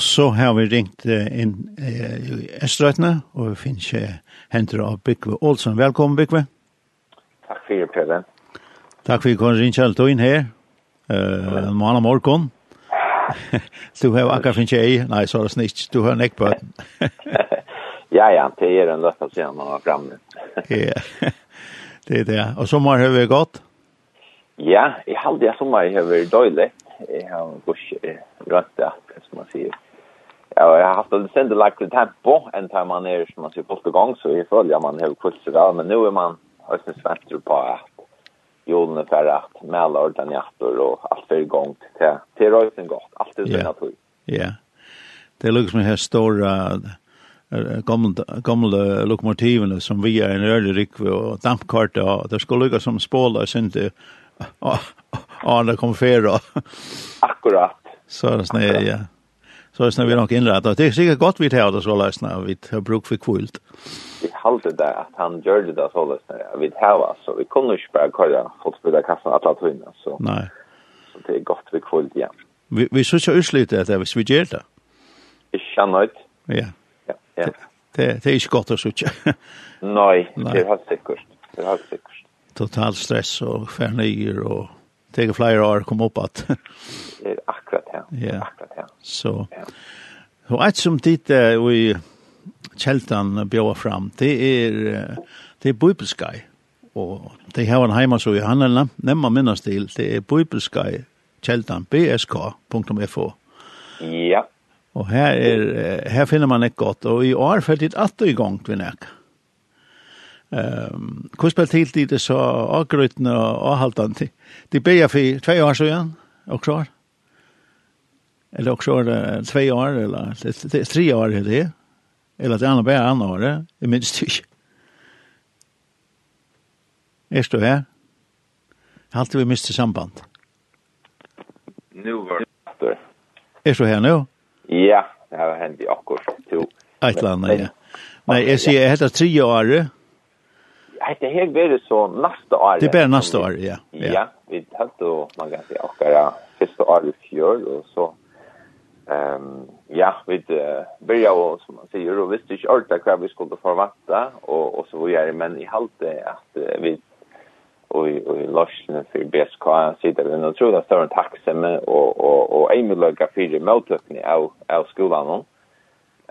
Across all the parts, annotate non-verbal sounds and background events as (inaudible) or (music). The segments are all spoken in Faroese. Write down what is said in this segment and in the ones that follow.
Og så har vi ringt inn i Østrøytene, og vi finner ikke henter av Bygve Olsson. Velkommen, Bygve. Takk for det, Peder. Takk for at du kom ringt kjell inn her, uh, mann og morgen. (laughs) du har akkurat finnet ei, nei, så er det snitt, du har nekk på den. (laughs) ja, ja, det er en løft å se om man var fremme. (laughs) Ja, det er det. Og sommer har vi gått? Ja, i halvdige sommer har vi døylig. Jeg har gått rødt, som man sier jag har haft en sände lagt tempo en tar man är som man ser på gång så i följa man hur kurser där men nu är man ösnes svärter på att julen är färre att mäla och den jätter och allt för igång till, till röjsen gott. Allt är sina tur. Ja. Det lukar som här stora gamla gamla lokomotiven som vi är en öre rikve och dampkarta och det skulle lukka som spålar så inte ja, det kom färra. Akkurat. Så det snäger, ja så er det vi nok innrettet. Det er sikkert godt vi tar det så løsene, vi har bruk for kvult. Vi halte det at han gjør det så løsene, vi tar så vi kunne ikke bare køre fotspillet kassen alle tøyene, så, Nei. så det er godt vi kvult igjen. Vi, vi synes jo utslutte det hvis vi gjør det. Ikke kjenner ut. Ja. ja, ja. Det, det, det er ikke godt å synes. Nei, det er helt sikkert. Det er helt sikkert. Total stress og fernøyer og tega flera år kom upp att det är akkurat här. Ja. Akkurat här. Så. Och att som dit vi Kjeltan bjöd fram, det är det är bibelskai. Och det har en hemma så i handlarna, nämma minnas till, det är bibelskai Kjeltan bsk.fo. Ja. Och här är här finner man ett gott och i år för det att igång vi näka. Ehm hur spelar till det så avgrutna och haltan till. Det ber jag för två år sedan och klar. Eller också är det två år eller det tre år är det. Eller det andra bara andra år, det minns du. Är du här? Halt vi mister samband. Nu var det. Är du här nu? Ja, det har hänt i akkurat. Ett land, ja. Nej, jag ser, jag heter tre år det här blir så nästa år. Det blir nästa år, ja. Ja, vi har då man kan säga akkurat första år i fjol och så ehm um, ja, vi uh, börjar och som man säger och visste inte allt där vi skulle förvänta och och så vidare men i allt att uh, vi och och lossna för BSK sitter vi nog tror att det är en taxi med och och och Emil Lagerfeld motökning av av skolan. Mm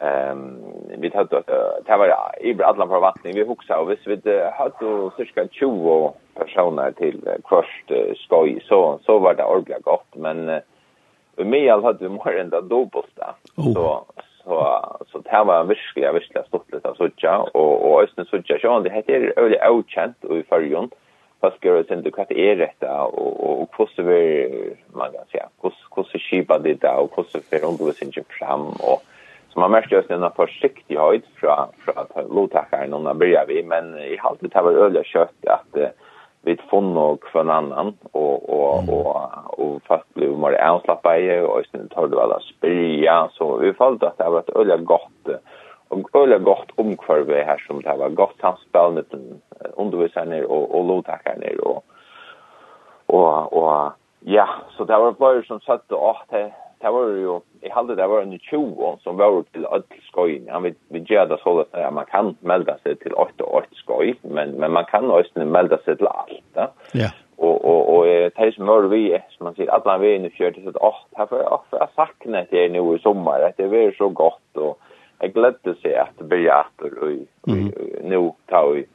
Ehm vi hade det var i alla förvaltning vi huxar och visst vi hade cirka 20 personer till först skoj så så var det ordentligt gott. Men vi uh, med all hade vi mer än det dubbelt där så så så det var verkligen verkligen stort lite så tjå och och östen så tjå så det heter öle outchant och i förgrund fast gör det inte kvart är rätt och och hur så man kan säga hur hur så skipa det där och hur så för undervisningen fram? Och Så man märker just en försiktighet från, från lotakaren när man börjar vi. Men i allt det här var öliga kött att uh, vi fann nog för en annan och, och, mm. och, och, och fast blev man avslappad i och sen tar det alla att spria. Så vi följde att det var ett öliga gott och öliga gott omkvarve här som det var gott samspel med undervisarna och, och lotakaren och, och, och ja, så det var bara som satt att det, det var ju jag hade det var en 20 som var til till ödskoj. Han vet vi gör det så att man kan melda sig till 8 och 8 skoj, men men man kan också melda sig till allt. Ja. ja. Och och och det som var vi som man säger att vi nu kör till så att åh, här får jag för jag saknar det nu i sommar. Det är så gott och jag glädde sig att börja att nu tar vi.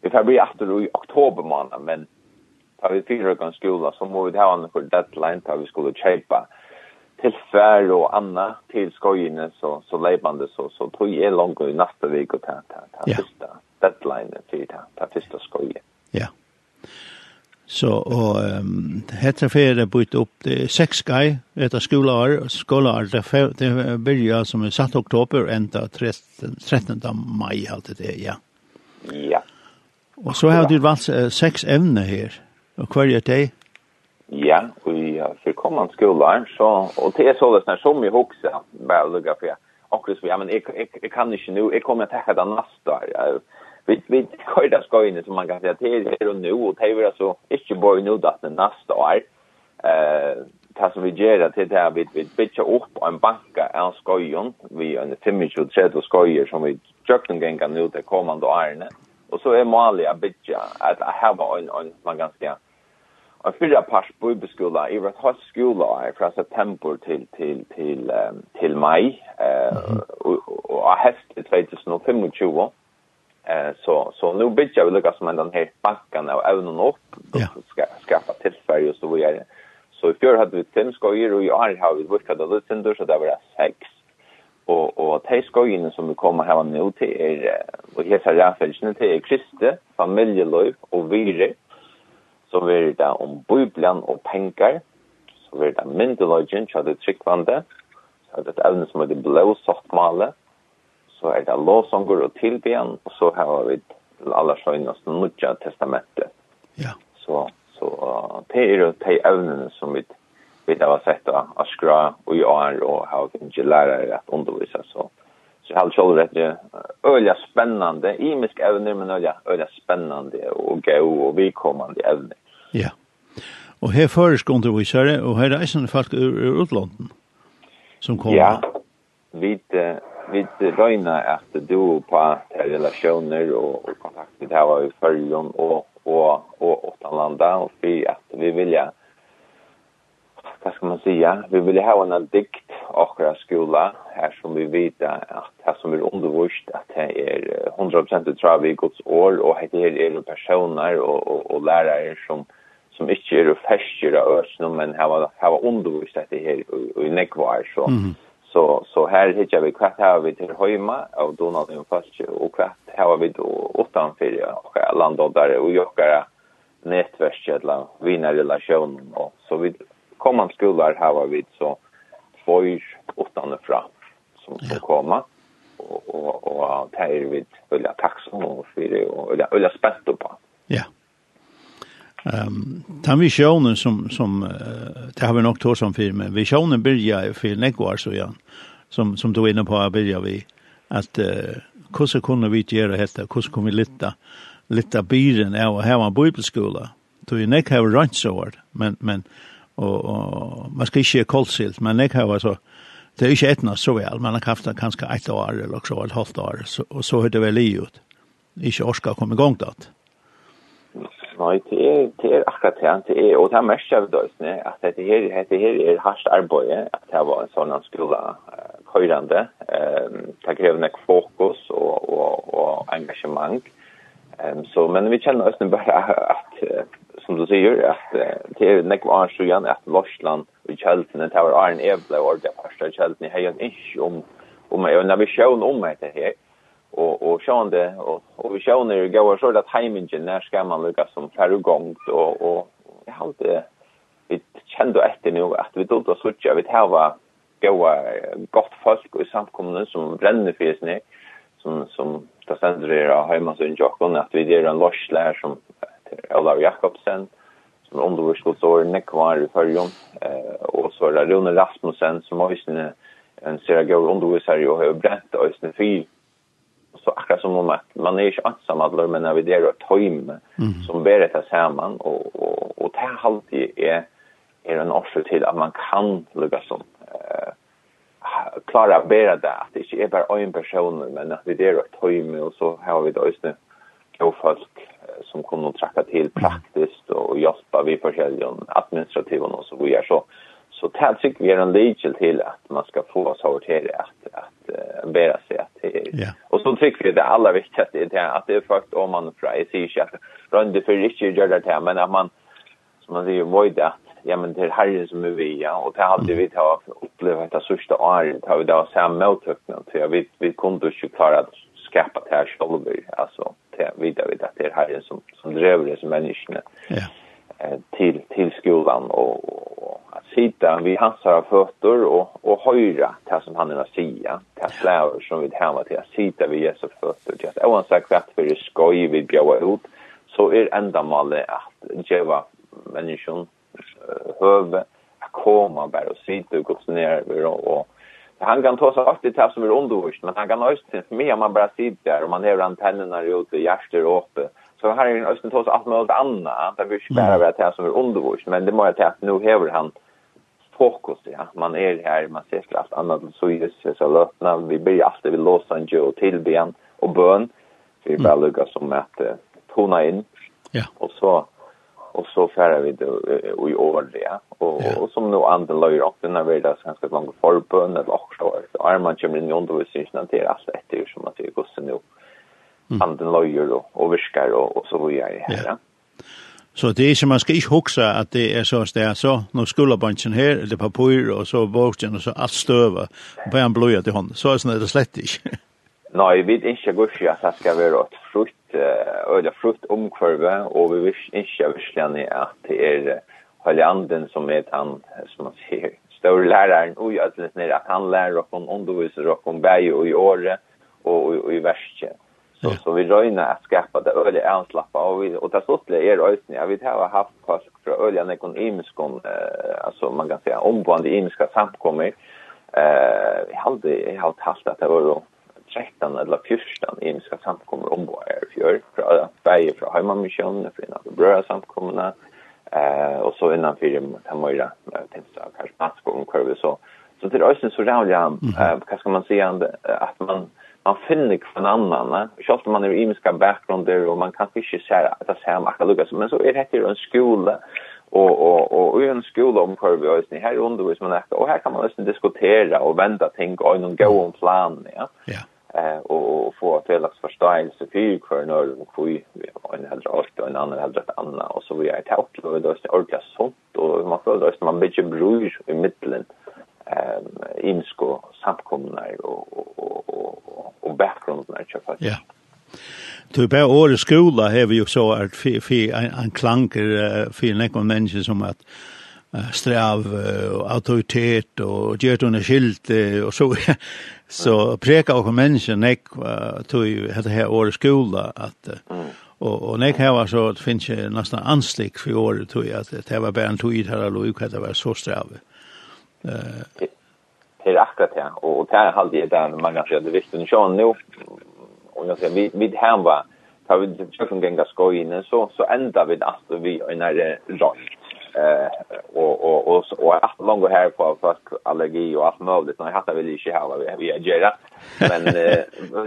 Vi får bli att i oktober månad, men tar vi fyra gånger skola så må vi ha en deadline tar vi skulle köpa till fær och Anna till skojene så så leibande så så tog jeg långt i neste vecka og ta ta ta första deadline för ta ta første skoje. Ja. Så och um, heter för det bytt upp det sex guy detta skolar skolar det det börjar som er satt oktober ända 13 13 maj allt det ja. Ja. Och så har du valt sex ämnen här. Och kvar är det? Ja, för kommande skolor så och det är så där som jag huxar väl lugga för och så ja men jag kan inte nu jag kommer att ta det nästa vi vi köra ska in så man kan säga det är det nu och det är så inte bara nu det nästa år eh tas vi gera till det här vi vi bitcha upp en banka är skojon vi en 25 ju som vi jökten gänga nu det kommande åren och så är målet att bitcha att ha en en man ganska en fyra pars på i vart har skola fra september till till till um, till maj eh uh, mm. og och hest i 2025 eh så så nu bitch vill luckas som den här backen och även upp ja. ska skaffa till Sverige så vi är så i fjör hade vi fem skojer och i år har vi vuxit av Lucinder så där var sex och och de skojene som vi kommer här nu till är och hesa rafelsne till är kriste familjeliv och vire så blir det om Bibelen og penger, så blir det myndelogjen, så er det tryggvande, så er det et evne som er det blå softmale, så er det låsanger og tilbyen, og så har vi alle sjøgnast nødja testamentet. Ja. Så, så det er jo de evnene som vi vi har sett av skra og i år og har ikke lærere at undervise, så så halv det rätt öliga spännande imisk ävne men öliga öliga spännande och gå och vi kommande ävne. Ja. Och här föreskonter vi kör och här är sån folk ur, ur som kommer. Ja. Vi vi röjna att du på relationer och, och det här var i följden och och och åtta landa och vi att vi vill ja vad ska man säga, vi vill ha en dikt och skola här som vi vet att här som är undervurst att det är 100% trav i Guds år och det är en personer och, och, och lärare som som inte är färskare av oss men har, har undervurst att det är i, nekvar så mm. Så så här hittar vi kvart här vi till Höjma och Donald och Fasche och kvart här vi då utanför för och där och joggar nätverket eller vinarrelation och så vidare kommande skolor här var vi så tvåor åttan fra som ska komma. Och och och det är vi vilja tacksam och för det och vilja vilja spänt på. Ja. Ehm um, den visionen som som det har vi nog tog som film. Visionen börjar för Nekvar så ja. Som som då inne på att börja vi att uh, hur så kunde vi göra detta? Hur så vi litta litta bilen? Är och ha en bibelskola. Då är Nekvar rent så men men og, og man skal ikke kolsilt, men jeg har altså, det er ikke etna så vel, man har haft det kanskje år, eller så et halvt år, så, og så hører det vel i ut. Ikke orska komme i gang da. Nei, det er, det er akkurat det, det er, og det er mest av det, at dette her, dette her er hardt arbeid, at det var en sånn skole uh, køyrende, um, det krever nek fokus og, og, og engasjement, um, så, men vi kjenner oss bare at, som du säger att det är nek var så igen att Lorsland och Chelten det Tower Iron Evle och det första Chelsea i hejan inte om om jag när vi sjön om det här och och sjön det och och vi sjön det går så att hemingen när ska man lucka som ferugångt och och jag har inte vi kände ett nu att vi då så tjä vi här var goa gott folk och samkomna som bränner för sig som som ta sänder det hemma så in Jackon att vi det är en losslär som Olav Jakobsen som er undervurskotår nekvar i fyrjon eh, og så er det Rune Rasmussen som er en ser jag undervisare och har bränt ösnen fyr så akkurat som om att man är inte ensam alla men när vi där ett hem mm. som ber det samman och och och det här alltid är är en orsak till att man kan lugga som eh klara bära det att det inte är bara en person men att vi där ett hem och så har vi då ösnen och folk som kunde tracka till praktiskt och hjälpa vi försäljare administrativa och så vidare. Så så tätrik vi är en legel till att man ska få oss att till att att uh, bära sig att ja. och så tycker vi det allra viktigaste är det att det är faktiskt om man fra i sig själv runt för riktigt gör det här men att man som man säger void att ja men det här som är vi ja och det hade vi ta upplevt det sista året har vi då samma mottagning så jag vet vi kunde ju klara att skapa det här själva alltså det vidare vet att det är Herren som, som driver det som människorna ja. eh, till, till skolan och, och att sitta vid hans här fötter och, och höra det som han har säga det släver som vi hemma till att sitta vid Jesu fötter Just till att say that för det skoj vi bjöar ut så är ändamålet att geva människan höve att komma bara och sitta och gå ner och, och han kan ta sig vart i som är undervist, men han kan östen med om man bara sitter där och man har antennerna ute, hjärter och uppe. Så han är en östen sig allt möjligt annat. Han vill inte bara vara som är undervist, men det må jag att nu häver han fokus, ja. Man är här, man ser till allt annat. Så är det så lötna, vi blir alltid vid Los Angeles och tillben och bön. Vi bara lyckas som att tona in. Ja. Och så och så färrar vi det i år ja. Och, yeah. och som nu andra löjer upp den här världen så ganska långt förbund eller också år. Så är man kommer in i undervisningen till allt efter som man tycker gossen nu. Mm. Anden löjer och, och viskar och, och så vidare. Ja. ja. Så det er ikke, man skal ikke huske at det er så sted, så. når skulle her, eller papur og så boken og så alt støver, og bare en blöja til hånden, Så er det slett ikke. Nei, vi vet inte at det skal være et frukt øyla frukt omkvarve, og vi ikke er virkelig at det er Høyleanden som er han, som man sier, større læreren, og i ødelen nere, at han lærer oss om underviser oss om vei og i året, og, i verset. Så, så vi røyner at skapa det øyla anslappa, og, vi, og det ståttelig er øyne, ja, vi har haft folk fra øyla nekon imiskon, eh, altså man kan säga, omgående imiska samkommer, eh uh, jag hade jag hade haft att det var 13 eller 14 engelska samkommer om vad är fjör från bäge från hemmamissionen från de bröra eh och så innan för hemmaira tänkte jag kanske plats så så det är ju så rävliga eh vad ska man säga att man man finner från annan eh? själv om man är i engelska bakgrunder och man kan ikke se att det ser man kan men så er det ju en skola och och och i en skola om kurva och her här undervis man och här kan man också diskutera och vända ting och någon gå om plan ja. Ja eh och och få felaks förståelse för för när de kui en hade allt och en annan hade ett annat och så vi är tagt då då är ordla sånt och man får då man bitch bruge i mitten ehm insko samkomna och och och och background när jag fattar. Ja. Du på årets skola har vi ju så att för en klanker för en människa som att strav og autoritet og gjør under skilt og så (laughs) så preka og mennesker nek tog hette her året skola at og og nek her var så det finnes jeg nesten anslik for året tog at det var bare en tog her og luk at det var så strav. Det er akkurat det, og det er halvdige det man kan si visst det visste en sjån nå, og jeg sier, vi hem var, da vi tjøkken genga in så så enda vi att vi er när røyk, eh och och och och att långa här på fast allergi och allt möjligt när jag hade väl inte här vi vi är gera men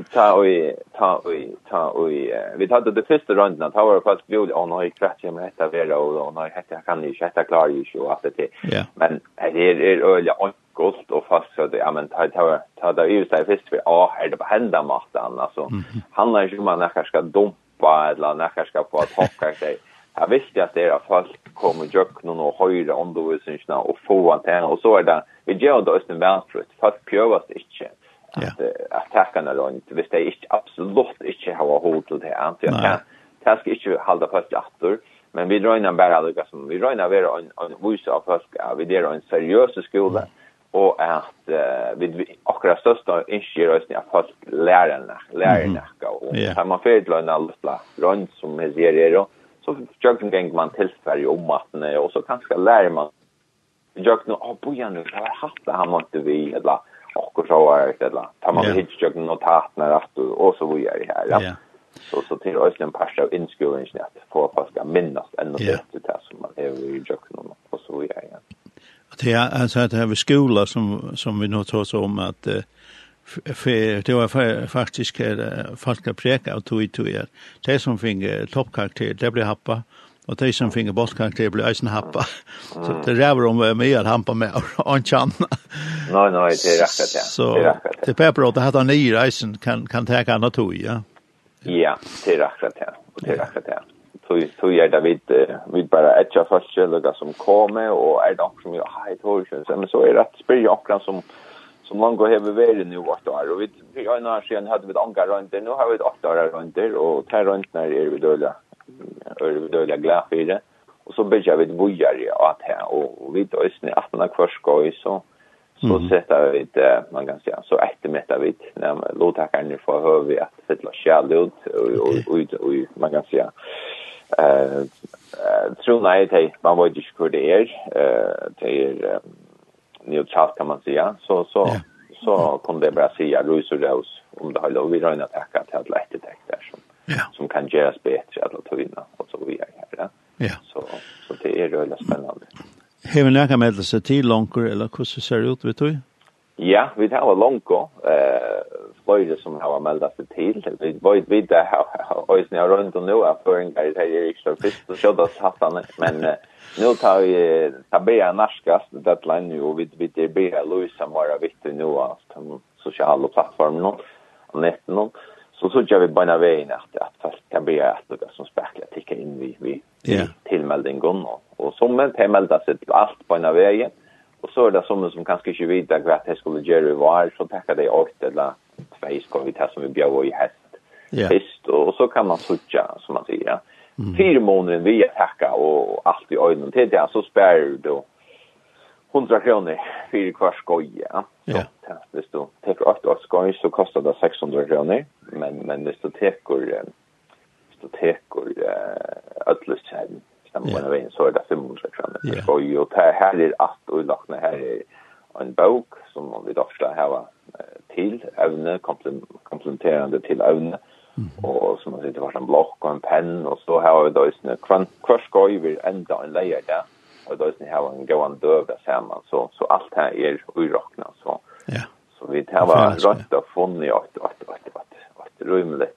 (laughs) ta vi ta vi ta vi vi hade det första rundan ta var fast vi och när jag krätt jag med detta vara och när jag hette kan ni sätta klar ju så att det men det är öliga gott och fast så det ja men ta ta ta det ju så först för ja är det på hända maten alltså handlar ju om att när ska dumpa eller när ska få att hocka sig jag visste att det är folk kommer jökna och höjra undervisningarna och få antingen och så är det vi gör då östen vänstrut fast pjövas inte att attackerna då inte visst det är inte absolut inte ha hot till det antar jag kan det ska inte hålla fast attor men vi drar in bara lika som vi drar in över en en voice av fast vi det är en seriös skola og at uh, vi akkurat största ingenjörer är fast lärarna lärarna och man får ett lönalpla runt som vi sier er, så jökten gäng man till Sverige om matten och så kanske lär man. Jökten oh boja nu så har haft det han måste vi eller och så var det eller tar man hit jökten och ta när att och så vi är här ja. Så så till Östen passa in skolan snärt för att ska minnas ändå det där som man är i jökten och så vi är ja det är alltså att det här skola som som vi nu tar så om att för det var faktiskt falska präka av tog i tog er. Det som finge toppkaraktär, det blir happa. Och det som finge bottkaraktär blir eisen happa. Så det räver om med att hampa med och en tjann. Nej, nej, det är rackat ja. Så det är bra att det hade nio eisen kan, kan täcka andra tog, ja. Ja, det är rackat det. Det är rackat ja. Så är det vid, vid bara ett av första som kommer och är det också som jag har i torgen. Men så är det att spela som som man går har vært nu vårt år. Og vi, for en år siden hadde vi anker rundt nå har vi et åtte år rundt der, og til rundt der er vi døde, er vi døde glad for det. Og så bygger vi et bojer i at her, og vi døde i 18 av kvarskøy, så, så mm. setter vi et, man kan si, så ettermetter vi et, når lovtakerne får høre vi at det er kjærlig ut, og, og, og, man kan si, eh, uh, tror nej det. Man vet ju hvor det är. Er, det er, neutralt kan man säga. Så, så, ja. så kom det bara säga rus och Rose om det har lov. Vi har en attack att ha lätt där som, ja. som kan göras bättre att ta vinna och så vidare. Ja. ja. Så, så det är väldigt spännande. Har vi några meddelser till långkor eller hur ser det ut vet du? Ja, vi tar en långkor. Eh, fløyre som har meldt seg til. Vi vet vi det har øyne har rundt og nå er føringer her i Riksdag først og skjødda han. men nå tar vi tabea norskast deadline og vi vet det blir som var viktig nå at sosiale plattformer nå og netten. Så så gör vi bara vägen att att fast kan bli att det som spärkar ticka in vi vi yeah. tillmeldingen och, och som en tillmelda sig till allt på en vägen. Och så är det som som kanske inte vet att det skulle göra var så tackar det åt eller två ska vi ta som vi bjöd i häst. Ja. Häst och så kan man switcha som man säger. Ja. Mm. Fyra månader vi tacka och allt i ögonen till det så spär du 100 kronor för kvar skoj. Ja. Så ja. visst du tar åt åt skoj så kostar det 600 kronor men men hvis du tar hvis du tar uh, ödlust stemmer på en veien så er det 500 kroner. Yeah. Og jo, her er at og lakne, her er en bok som vi vil ofte hava til evne, komplementerende til evne, mm. og som man sitter for en blokk og en penn, og så har vi da en kvørskøy, vil enda en leier der, og da har vi en gåan døv der sammen, så, så alt her er urokna, så, ja. så vi tar har rødt og funnet et, et, et, et, et, et, et, et, et, et,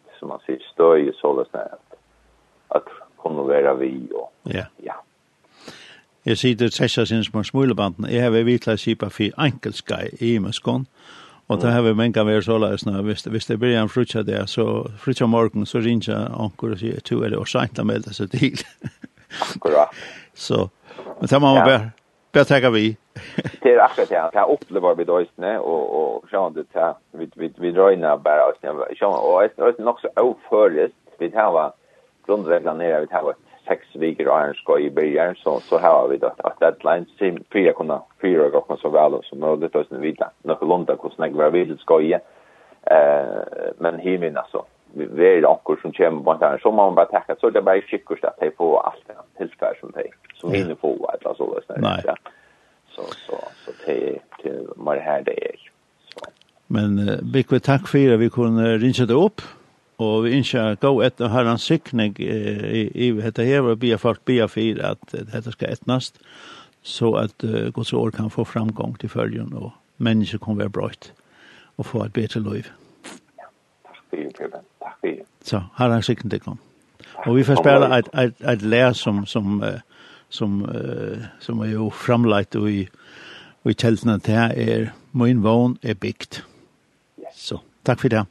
et, et, et, at, at, et, kunne være vi. Og, ja. ja. Jeg sier det sessa sin små smulebanden. Jeg har vært til å kjipa for enkelskai i muskån. Og det har vi menga vært så løs nå. Hvis det blir en frutja der, så frutja morgen, så ringer jeg anker og sier, to er det å å melde seg til. Akkurat. Så, (laughs) men det må man bare, bare tenke vi. Det er akkurat det. Det opplever vi døysene, og, og sånn det, vi, vi, vi røyner bare oss. Og det er nok så avføres, vi tar grundreglene är att vi har seks viker og en skoj i början så så har vi da at deadline sim fyra kunna fyra och kunna så väl som möjligt och sen vita några lunda hvordan vad var ska skoj eh men himin alltså vi är akkur som kommer på en där så må man bara tacka så det bara skickar så att det på allt det tillfär som det som hinner få alltså så där så så så så det till det her det er. Så. Men uh, Bikve takk for at vi kunne ringa det opp. Og vi ønsker gå etter herrens sikning i i dette her, og vi har fått bia for at dette skal etnast, så at uh, Guds år kan få framgång til følgen, og mennesker kan være brøyt, og få et bedre liv. Ja, takk for det, Preben. Takk for det. Så, herrens sikning til kom. Og vi får spela et, et, et lær som, som, uh, som, uh, som er jo framleit og i, i teltene til her er, min vogn er bygd. Så, takk for det.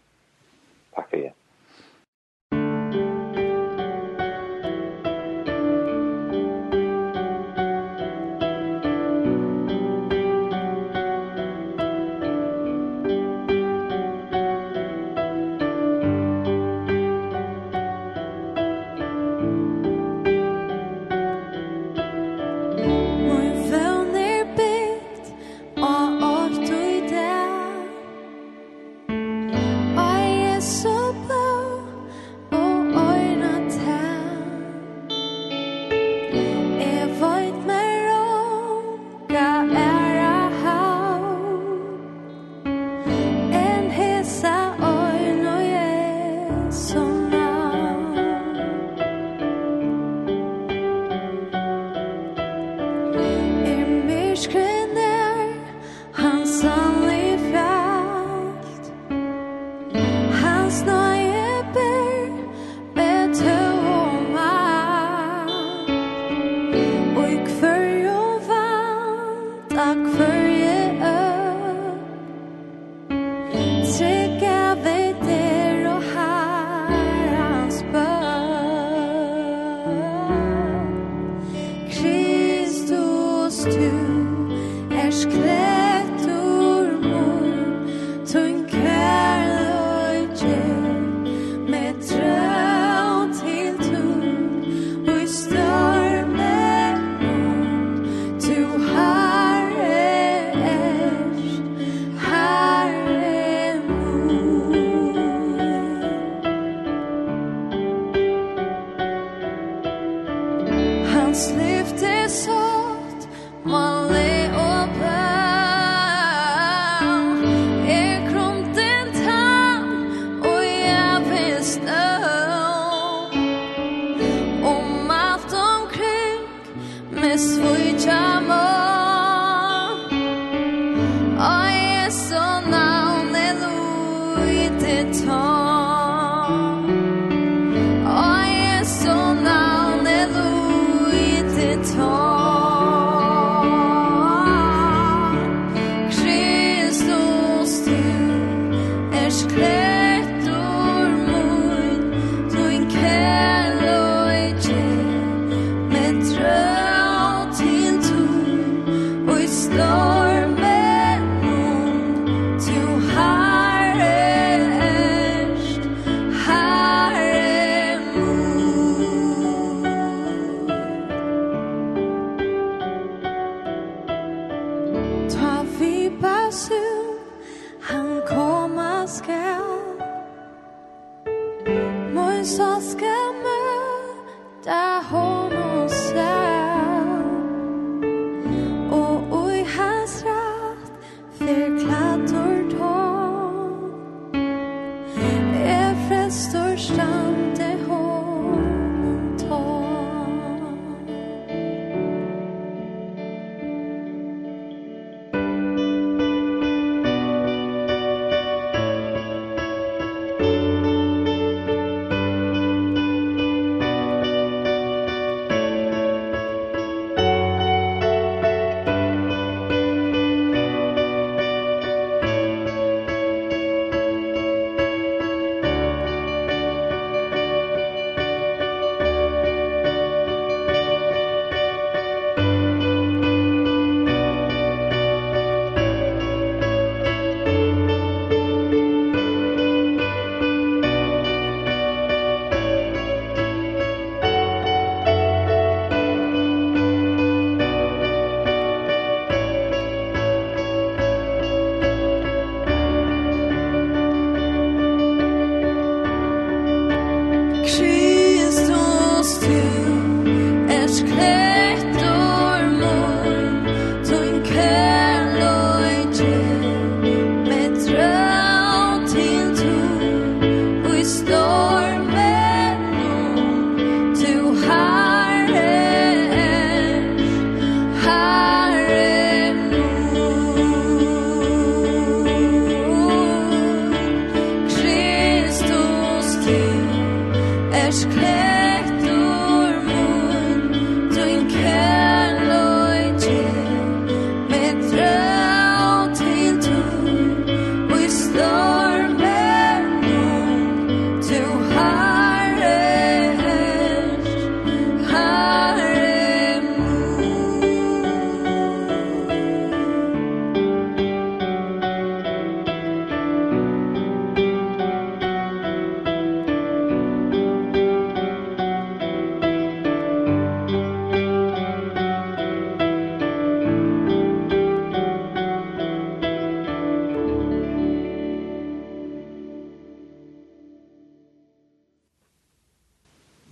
éclate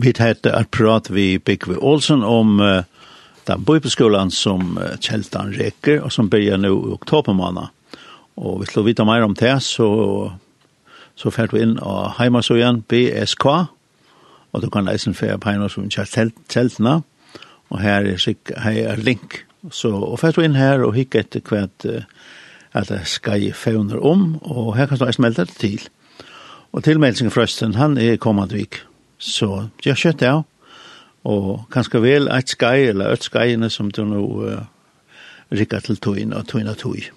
vi hette at prat vi Bigve Olsen om uh, den bøybeskolen som uh, Kjeltan reker og som börjar nå i oktober månad. Og vi slår vita mer om det, så, så fært vi inn av heimasøyen BSK, og du kan leise en ferie på heimasøyen kjeltene, og her er, her er link. Så, og fært vi inn her og hikk etter hva uh, at det skal gi fevner om, og her kan du leise meldet til. Og tilmeldingen forresten, han er kommande vik. Så jeg kjøtt det, og kanskje vel et skai, eller et skaiene som du nå uh, rikker til tøyne og tøyne tøy.